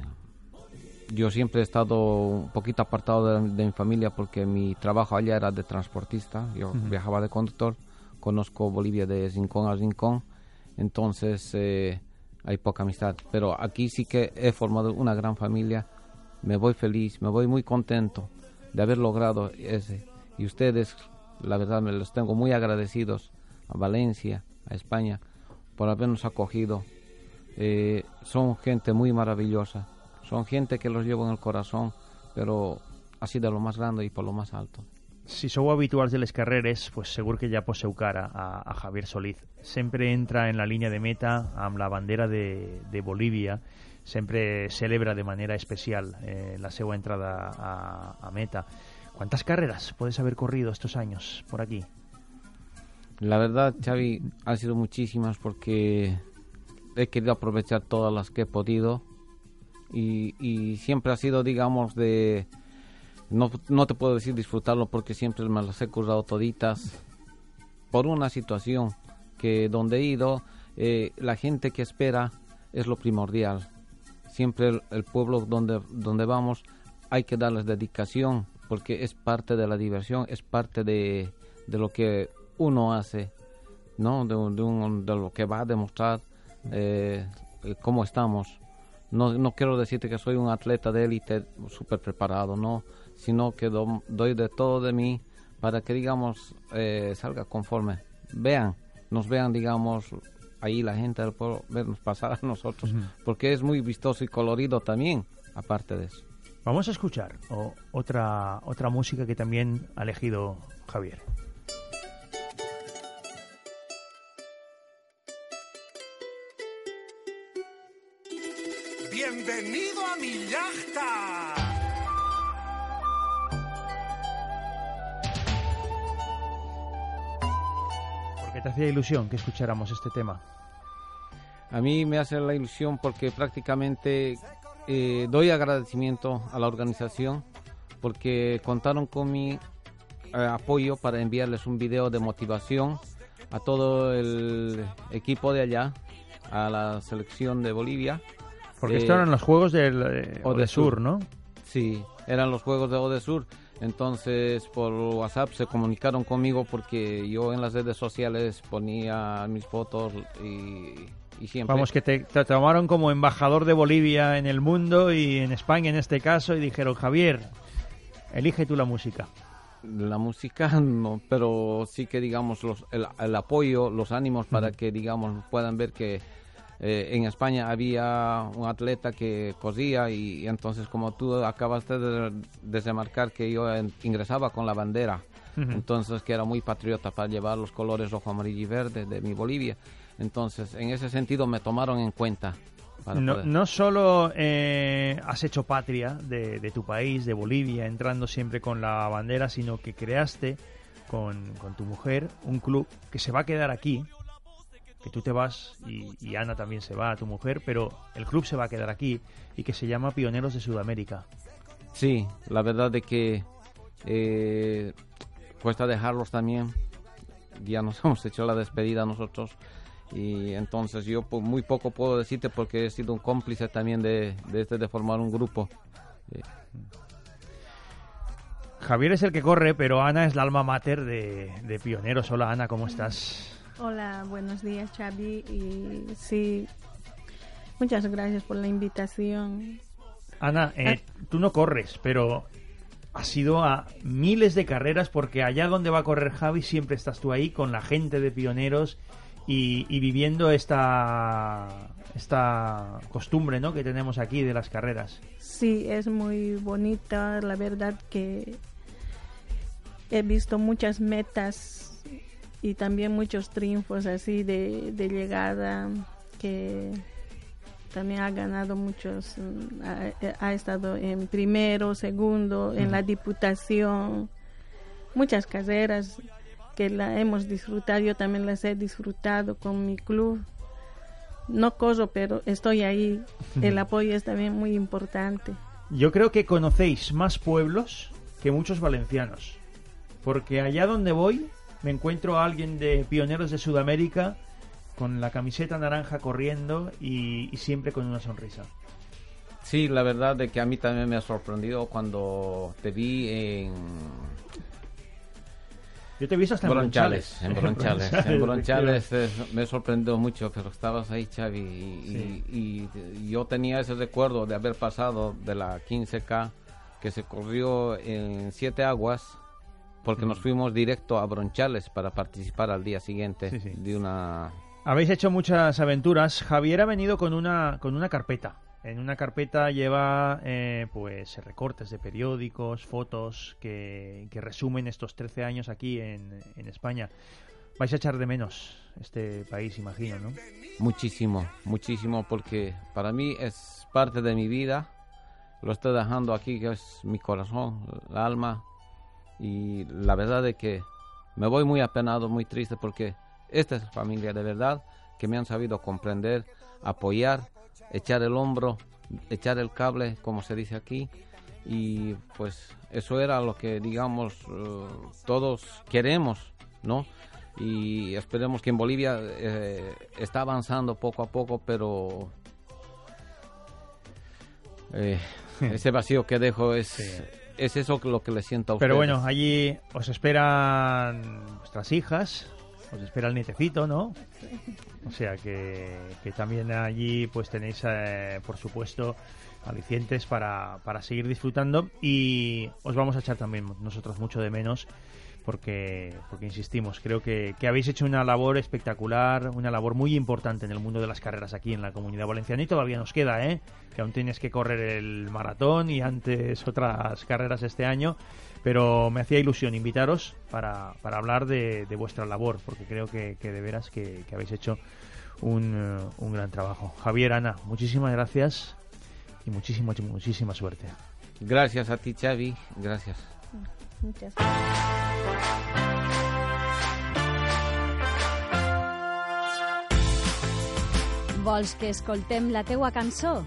yo siempre he estado un poquito apartado de, de mi familia porque mi trabajo allá era de transportista, yo viajaba de conductor, conozco Bolivia de rincón a rincón, entonces eh, hay poca amistad, pero aquí sí que he formado una gran familia, me voy feliz, me voy muy contento de haber logrado ese. Y ustedes, la verdad, me los tengo muy agradecidos a Valencia, a España, por habernos acogido. Eh, son gente muy maravillosa, son gente que los llevo en el corazón, pero así de lo más grande y por lo más alto. Si sou habituals de les carreres, pues segur que ja poseu cara a, a Javier Solís. Sempre entra en la línia de meta amb la bandera de, de Bolívia, sempre celebra de manera especial eh, la seva entrada a, a meta. ¿Cuántas carreras puedes haber corrido estos años por aquí? La verdad, Xavi, han sido muchísimas porque he querido aprovechar todas las que he podido y, y siempre ha sido, digamos, de... No, no te puedo decir disfrutarlo porque siempre me las he currado toditas por una situación que donde he ido, eh, la gente que espera es lo primordial. Siempre el, pueblo donde, donde vamos hay que darles dedicación porque es parte de la diversión, es parte de, de lo que uno hace, ¿no? De, de, un- de lo que va a demostrar eh, eh, cómo estamos. No, no quiero decirte que soy un atleta de élite súper preparado, no, sino que do- doy de todo de mí para que, digamos, eh, salga conforme. Vean, nos vean, digamos, ahí la gente del pueblo vernos pasar a nosotros, porque es muy vistoso y colorido también, aparte de eso. Vamos a escuchar otra, otra música que también ha elegido Javier. Bienvenido a mi yachta. ¿Por qué te hacía ilusión que escucháramos este tema? A mí me hace la ilusión porque prácticamente eh, doy agradecimiento a la organización porque contaron con mi eh, apoyo para enviarles un video de motivación a todo el equipo de allá, a la selección de Bolivia. Porque estos eran los juegos del eh, Odesur, ¿no? Sí, eran los juegos de Odesur. Entonces por WhatsApp se comunicaron conmigo porque yo en las redes sociales ponía mis fotos y Vamos, que te, tomaron como embajador de Bolivia en el mundo y en España en este caso y dijeron, Javier, elige tú la música. La música no, pero sí que digamos los, el, apoyo, los ánimos para que digamos puedan ver que eh, en España había un atleta que cosía y, entonces como tú acabaste de demarcar que yo ingresaba con la bandera, entonces que era muy patriota para llevar los colores rojo, amarillo y verde de mi Bolivia. Entonces, en ese sentido me tomaron en cuenta. no, no, solo eh, has hecho patria de, tu país, de Bolivia, entrando siempre con la bandera, sino que creaste con, tu mujer un club que se va a quedar aquí, que tú te vas y, Ana también se va, a tu mujer, pero el club se va a quedar aquí y que se llama Pioneros de Sudamérica. Sí, la verdad de que eh, cuesta dejarlos también. Ya nos hemos hecho la despedida nosotros y entonces yo pues, muy poco puedo decirte porque he sido un cómplice también de, de, este, de formar un grupo. Javier es el que corre, pero Ana es la alma mater de, de Pioneros. Hola Ana, ¿cómo estás? Hola, buenos días Xavi. Y sí, muchas gracias por la invitación. Ana, eh, ah. tú no corres, pero has ido a miles de carreras porque allá donde va a correr Javi siempre estás tú ahí con la gente de Pioneros y, viviendo esta, esta costumbre ¿no? que tenemos aquí de las carreras. Sí, es muy bonita, la verdad que he visto muchas metas y también muchos triunfos así de, llegada que también ha ganado muchos, ha, estado en primero, segundo, en la diputación, muchas carreras que la hemos disfrutado, yo también las he disfrutado con mi club. No corro, pero estoy ahí. El apoyo es también muy importante. Yo creo que conocéis más pueblos que muchos valencianos, porque allá donde voy me encuentro a alguien de Pioneros de Sudamérica con la camiseta naranja corriendo y, y siempre con una sonrisa. Sí, la verdad de que a mí también me ha sorprendido cuando te vi en yo te he visto hasta en Bronchales. En Bronchales. En Bronchales me sorprendió mucho, pero estabas ahí, Xavi, y, yo tenía ese recuerdo de haber pasado de la 15K que se corrió en Siete Aguas, porque nos fuimos directo a Bronchales para participar al día siguiente de una... Habéis hecho muchas aventuras. Javier ha venido con una, con una carpeta en una carpeta lleva eh, pues recortes de periódicos, fotos que, resumen estos 13 años aquí en, España. Vais a echar de menos este país, imagino, ¿no? Muchísimo, muchísimo, porque para mí es parte de mi vida. Lo estoy dejando aquí, que es mi corazón, el alma. Y la verdad es que me voy muy apenado, muy triste, porque esta es familia de verdad que me han sabido comprender, apoyar echar el hombro, echar el cable, como se dice aquí, y pues eso era lo que digamos eh, todos queremos, ¿no? Y esperemos que en Bolivia eh, está avanzando poco a poco, pero eh, ese vacío que dejo es, es eso lo que le siento a ustedes. Pero bueno, allí os esperan vuestras hijas, os espera el nietecito, ¿no? O sea que, también allí pues tenéis, eh, por supuesto, alicientes para, para seguir disfrutando y os vamos a echar también nosotros mucho de menos porque, porque insistimos, creo que, que, habéis hecho una labor espectacular, una labor muy importante en el mundo de las carreras aquí en la comunidad valenciana y todavía nos queda, ¿eh? que aún tienes que correr el maratón y antes otras carreras este año, pero me hacía ilusión invitaros para, para hablar de, de, vuestra labor, porque creo que, de veras que, que habéis hecho un, uh, un, gran trabajo. Javier, Ana, muchísimas gracias y muchísima, muchísima suerte. Gracias a ti, Xavi. Gracias. Muchas Vols que escoltem la teua cançó?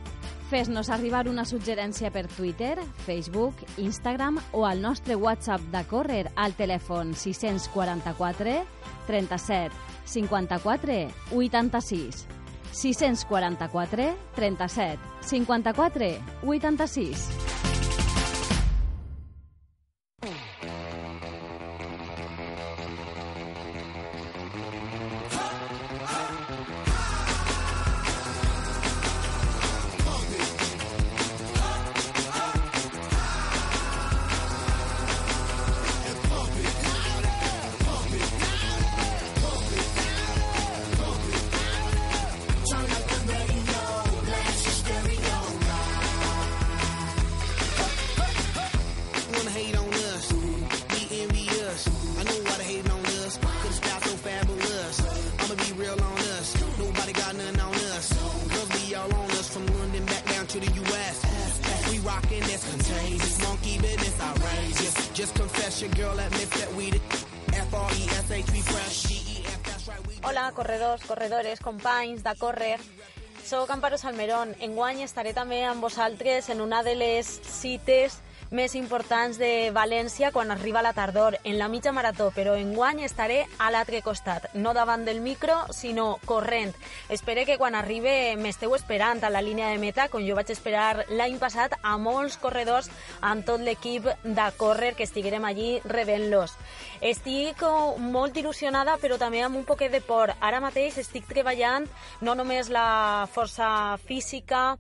Fes-nos arribar una suggerència per Twitter, Facebook, Instagram o al nostre WhatsApp de Córrer al telèfon 644 37 54 86. 644 37 54 86. Corredores, companys de córrer. Soc Amparo Salmerón. Enguany estaré també amb vosaltres en una de les cites més importants de València quan arriba la tardor, en la mitja marató, però enguany estaré a l'altre costat, no davant del micro, sinó corrent. Espero que quan arribe m'esteu esperant a la línia de meta, com jo vaig esperar l'any passat a molts corredors amb tot l'equip de córrer que estiguérem allí rebent-los. Estic molt il·lusionada, però també amb un poquet de por. Ara mateix estic treballant no només la força física,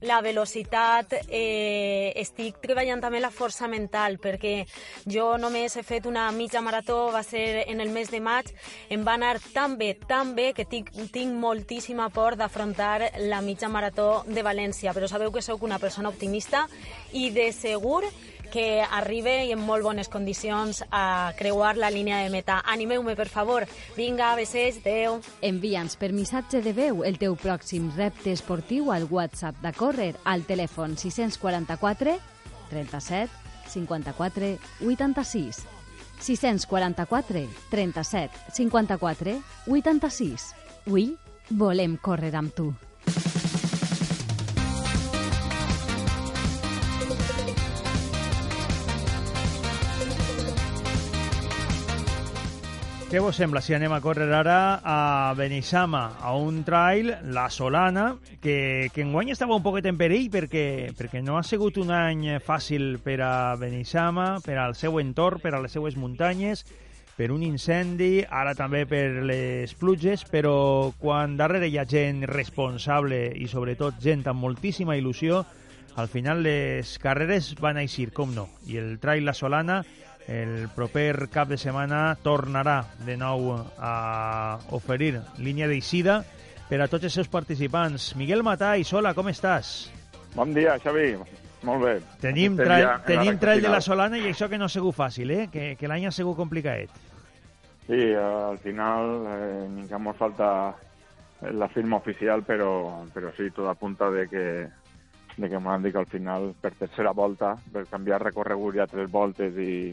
la velocitat, eh, estic treballant també la força mental, perquè jo només he fet una mitja marató, va ser en el mes de maig, em va anar tan bé, tan bé, que tinc, tinc moltíssima por d'afrontar la mitja marató de València, però sabeu que sóc una persona optimista i de segur que arribe i en molt bones condicions a creuar la línia de meta. Animeu-me, per favor. Vinga, besets, adeu. Envia'ns per missatge de veu el teu pròxim repte esportiu al WhatsApp de córrer al telèfon 644 37 54 86. 644 37 54 86. Avui volem córrer amb tu. Què vos sembla si anem a córrer ara a Benissama, a un trail, la Solana, que, que enguany estava un poquet en perill perquè, perquè no ha sigut un any fàcil per a Benissama, per al seu entorn, per a les seues muntanyes, per un incendi, ara també per les pluges, però quan darrere hi ha gent responsable i sobretot gent amb moltíssima il·lusió, al final les carreres van eixir, com no, i el trail La Solana el proper cap de setmana tornarà de nou a oferir línia d'eixida per a tots els seus participants. Miguel Matai, hola, com estàs? Bon dia, Xavi. Molt bé. Tenim, trail, tenim trail de la Solana i això que no ha sigut fàcil, eh? que, que l'any ha sigut complicat. Sí, al final eh, que ens falta la firma oficial, però, però sí, tot apunta de que, de que m'han dit que al final, per tercera volta, per canviar recorregut ja tres voltes i,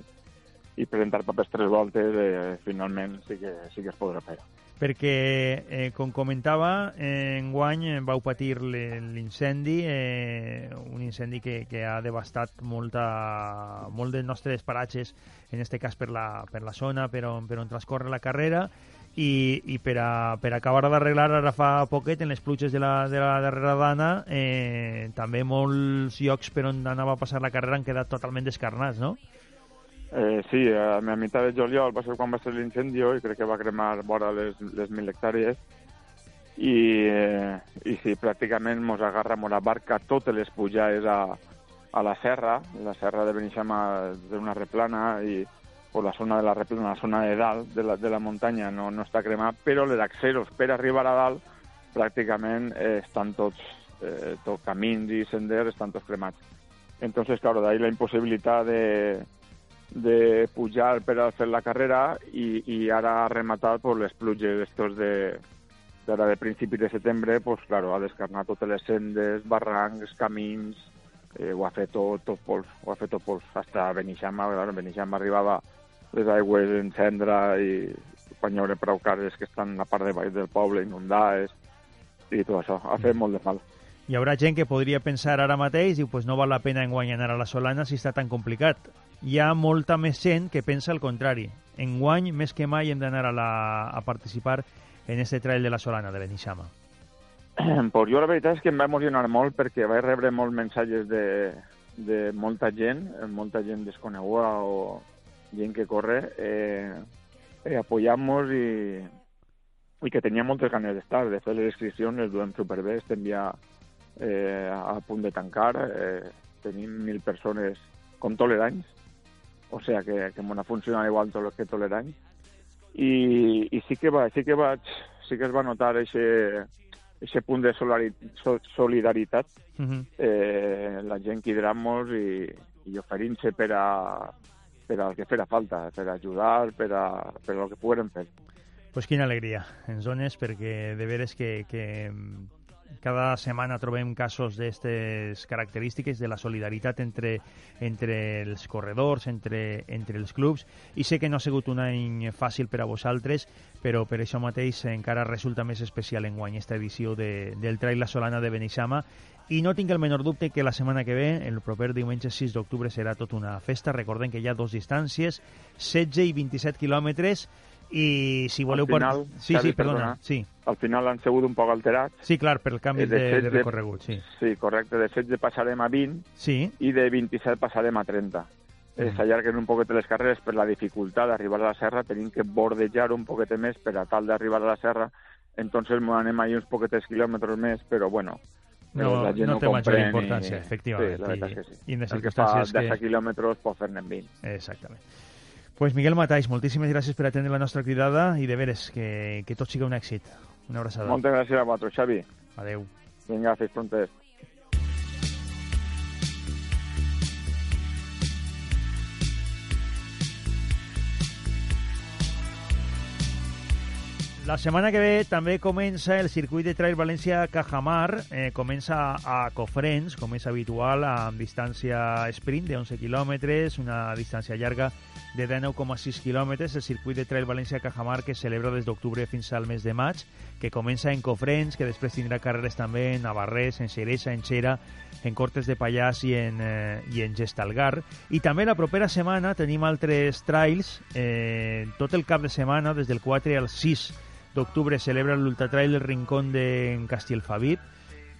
i presentar papers tres voltes, eh, finalment sí que, sí que es podrà fer. Perquè, eh, com comentava, eh, enguany vau patir l'incendi, eh, un incendi que, que ha devastat molta, molt dels nostres paratges, en aquest cas per la, per la zona, per on, per on transcorre la carrera, i, i per, a, per acabar d'arreglar ara fa poquet en les pluges de la, de la darrera dana eh, també molts llocs per on anava a passar la carrera han quedat totalment descarnats, no? Eh, sí, a, a meitat de juliol va ser quan va ser l'incendio i crec que va cremar vora les, les mil hectàrees i, eh, i sí, pràcticament mos agarra amb la barca totes les pujades a, a la serra, la serra de Beneixama d'una replana i pues, la zona de la replana, la zona de dalt de la, de la muntanya no, no està cremat, però les accessos per arribar a dalt pràcticament eh, estan tots, eh, tots camins i senders estan tots cremats. Entonces, claro, de ahí la imposibilitat de, de pujar per a fer la carrera i, i ara rematat pues, les pluges estos de, d'ara de principi de setembre, pues, claro, ha descarnat totes les sendes, barrancs, camins, eh, ho ha fet tot, tot pols, ho ha fet tot pols, hasta Beneixama, claro, Beneixama arribava les aigües en cendra i quan hi haurà prou cases que estan a part de baix del poble inundades i tot això, ha fet molt de mal. Hi haurà gent que podria pensar ara mateix, diu, pues no val la pena enguany anar a la Solana si està tan complicat. Hi ha molta més gent que pensa el contrari. Enguany, més que mai, hem d'anar a, la, a participar en este trail de la Solana de Beneixama? Pues jo la veritat és que em va emocionar molt perquè vaig rebre molts mensatges de, de molta gent, molta gent desconeguda o gent que corre, eh, eh, apoyant-nos i, i que tenia moltes ganes d'estar. De fer les inscripcions les duem superbé, estem ja eh, a punt de tancar, eh, tenim mil persones com tolerants, o sigui que, que m'ha funcionat igual tot que tolerants, i, i sí, que va, sí que vaig, sí que es va notar aquest punt de solidaritat, uh -huh. eh, la gent quidant-nos i, i oferint-se per a, per al que fera falta, per ajudar, per a, per el que poguérem fer. Pues quina alegria ens dones, perquè de veres que, que cada setmana trobem casos d'aquestes característiques de la solidaritat entre, entre els corredors, entre, entre els clubs, i sé que no ha sigut un any fàcil per a vosaltres, però per això mateix encara resulta més especial en guany esta edició de, del Trail La Solana de Beneixama i no tinc el menor dubte que la setmana que ve, el proper diumenge 6 d'octubre, serà tot una festa. Recordem que hi ha dos distàncies, 16 i 27 quilòmetres, i si voleu... Al final, per... Sí, sí, perdona, perdona, sí. Al final han sigut un poc alterats. Sí, clar, per el canvi de, de, de recorregut, sí. Sí, correcte. De 16 passarem a 20 sí. i de 27 passarem a 30. Mm. S'allarguen un poquet les carreres per la dificultat d'arribar a la serra, tenim que bordejar un poquet més per a tal d'arribar a la serra, entonces anem ahí uns poquetes quilòmetres més, però bueno, no, la gent no, no té major importància, i... efectivament. Sí, la veritat I, que sí. I en les el que fa circumstàncies 10 que... quilòmetres pot fer-ne 20. Exactament. Pues Miguel Matais, moltíssimes gràcies per atendre la nostra cridada i de veres que, que tot sigui un èxit. Una abraçada. Moltes gràcies a vosaltres, Xavi. Adeu. Vinga, fins prontes. La setmana que ve també comença el circuit de Trail València-Cajamar, eh, comença a Cofrents, com és habitual, amb distància sprint de 11 quilòmetres, una distància llarga de 19,6 quilòmetres, el circuit de Trail València-Cajamar que celebra des d'octubre fins al mes de maig, que comença en Cofrents, que després tindrà carreres també en Navarrés, en Xeresa, en Xera, en Cortes de Pallars i en, eh, i en Gestalgar. I també la propera setmana tenim altres trails, eh, tot el cap de setmana, des del 4 al 6 d'octubre celebra l'Ultratrail del Rincón de Castellfabib,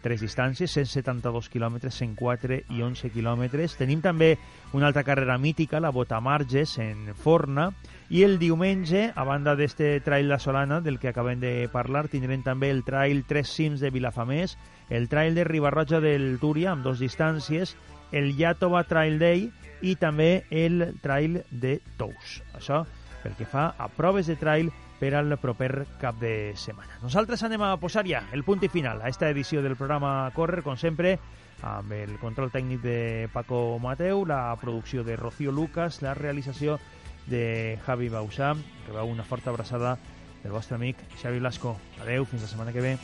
tres distàncies, 172 quilòmetres, 104 i 11 quilòmetres. Tenim també una altra carrera mítica, la Botamarges, en Forna, i el diumenge, a banda d'este trail la Solana, del que acabem de parlar, tindrem també el trail Tres Cims de Vilafamés, el trail de Ribarroja del Túria, amb dos distàncies, el Yatova Trail Day i també el trail de Tous. Això pel que fa a proves de trail per al proper cap de setmana. Nosaltres anem a posar ja el punt i final a esta edició del programa Correr, com sempre, amb el control tècnic de Paco Mateu, la producció de Rocío Lucas, la realització de Javi Bausà. Rebeu una forta abraçada del vostre amic Xavi Blasco. Adeu, fins la setmana que ve.